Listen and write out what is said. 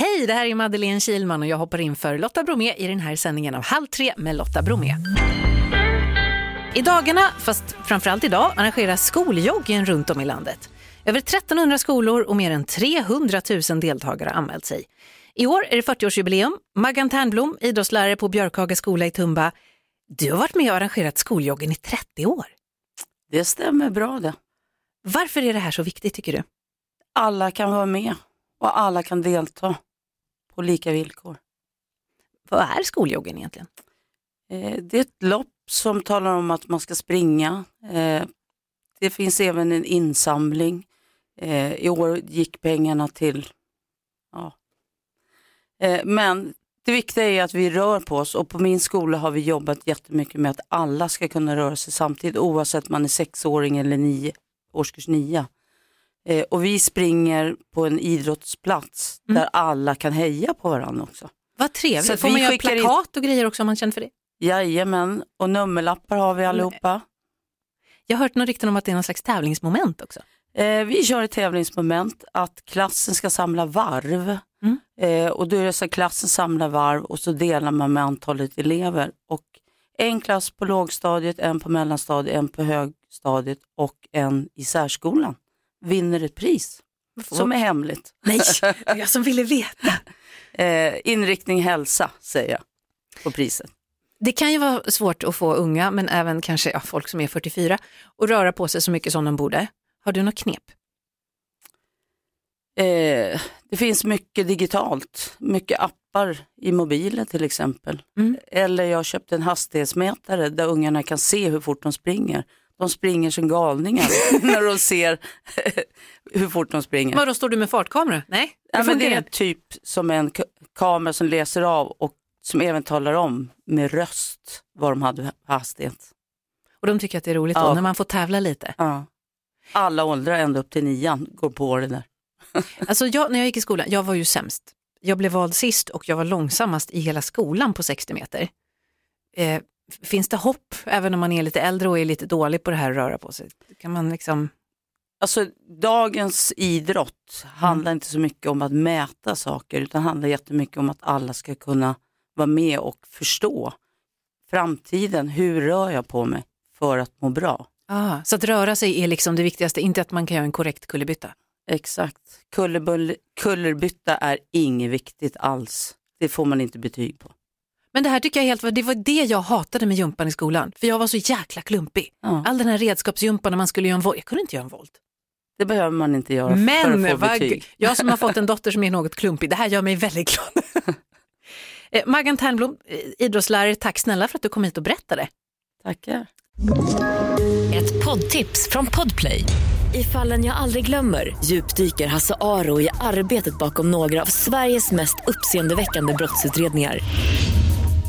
Hej, det här är Madeleine Kilman och jag hoppar in för Lotta Bromé i den här sändningen av Halv tre med Lotta Bromé. I dagarna, fast framförallt idag, arrangeras skoljoggen runt om i landet. Över 1300 skolor och mer än 300 000 deltagare har anmält sig. I år är det 40-årsjubileum. Maggan Ternblom, idrottslärare på Björkhaga skola i Tumba. Du har varit med och arrangerat skoljoggen i 30 år. Det stämmer bra det. Varför är det här så viktigt tycker du? Alla kan vara med och alla kan delta på lika villkor. Vad är skoljoggen egentligen? Eh, det är ett lopp som talar om att man ska springa. Eh, det finns även en insamling. Eh, I år gick pengarna till... Ja. Men det viktiga är att vi rör på oss och på min skola har vi jobbat jättemycket med att alla ska kunna röra sig samtidigt oavsett om man är sexåring eller nio, årskurs nio. Eh, och vi springer på en idrottsplats mm. där alla kan heja på varandra också. Vad trevligt. Får man göra plakat och grejer också om man känner för det? Jajamän, och nummerlappar har vi allihopa. Jag har hört något rykten om att det är någon slags tävlingsmoment också. Eh, vi kör ett tävlingsmoment att klassen ska samla varv. Mm. Eh, och då är det så att klassen samlar varv och så delar man med antalet elever. Och en klass på lågstadiet, en på mellanstadiet, en på högstadiet och en i särskolan vinner ett pris som är hemligt. Nej, jag som ville veta. eh, inriktning hälsa säger jag på priset. Det kan ju vara svårt att få unga, men även kanske ja, folk som är 44, att röra på sig så mycket som de borde. Har du något knep? Eh, det finns mycket digitalt, mycket appar i mobilen till exempel. Mm. Eller jag köpte en hastighetsmätare där ungarna kan se hur fort de springer. De springer som galningar när de ser hur fort de springer. Vadå, står du med fartkamera? Nej, ja, men det är typ som en kamera som läser av och som även talar om med röst vad de hade hastighet. Och de tycker att det är roligt ja. då, när man får tävla lite? Ja. Alla åldrar ända upp till nian går på det där. alltså jag, när jag gick i skolan, jag var ju sämst. Jag blev vald sist och jag var långsammast i hela skolan på 60 meter. Eh, finns det hopp även om man är lite äldre och är lite dålig på det här att röra på sig? Kan man liksom... Alltså dagens idrott handlar mm. inte så mycket om att mäta saker utan handlar jättemycket om att alla ska kunna vara med och förstå framtiden. Hur rör jag på mig för att må bra? Ah, så att röra sig är liksom det viktigaste, inte att man kan göra en korrekt kullerbytta? Exakt. kullerbytta är inget viktigt alls. Det får man inte betyg på. Men det här tycker jag helt det var det jag hatade med jumpan i skolan. För jag var så jäkla klumpig. Ja. All den här redskapsjumpan när man skulle göra en volt, jag kunde inte göra en volt. Det behöver man inte göra Men, för att få betyg. Jag som har fått en dotter som är något klumpig, det här gör mig väldigt glad. Eh, Maggan Ternblom, eh, idrottslärare, tack snälla för att du kom hit och berättade. Tackar. Ett poddtips från Podplay. I fallen jag aldrig glömmer djupdyker Hasse Aro i arbetet bakom några av Sveriges mest uppseendeväckande brottsutredningar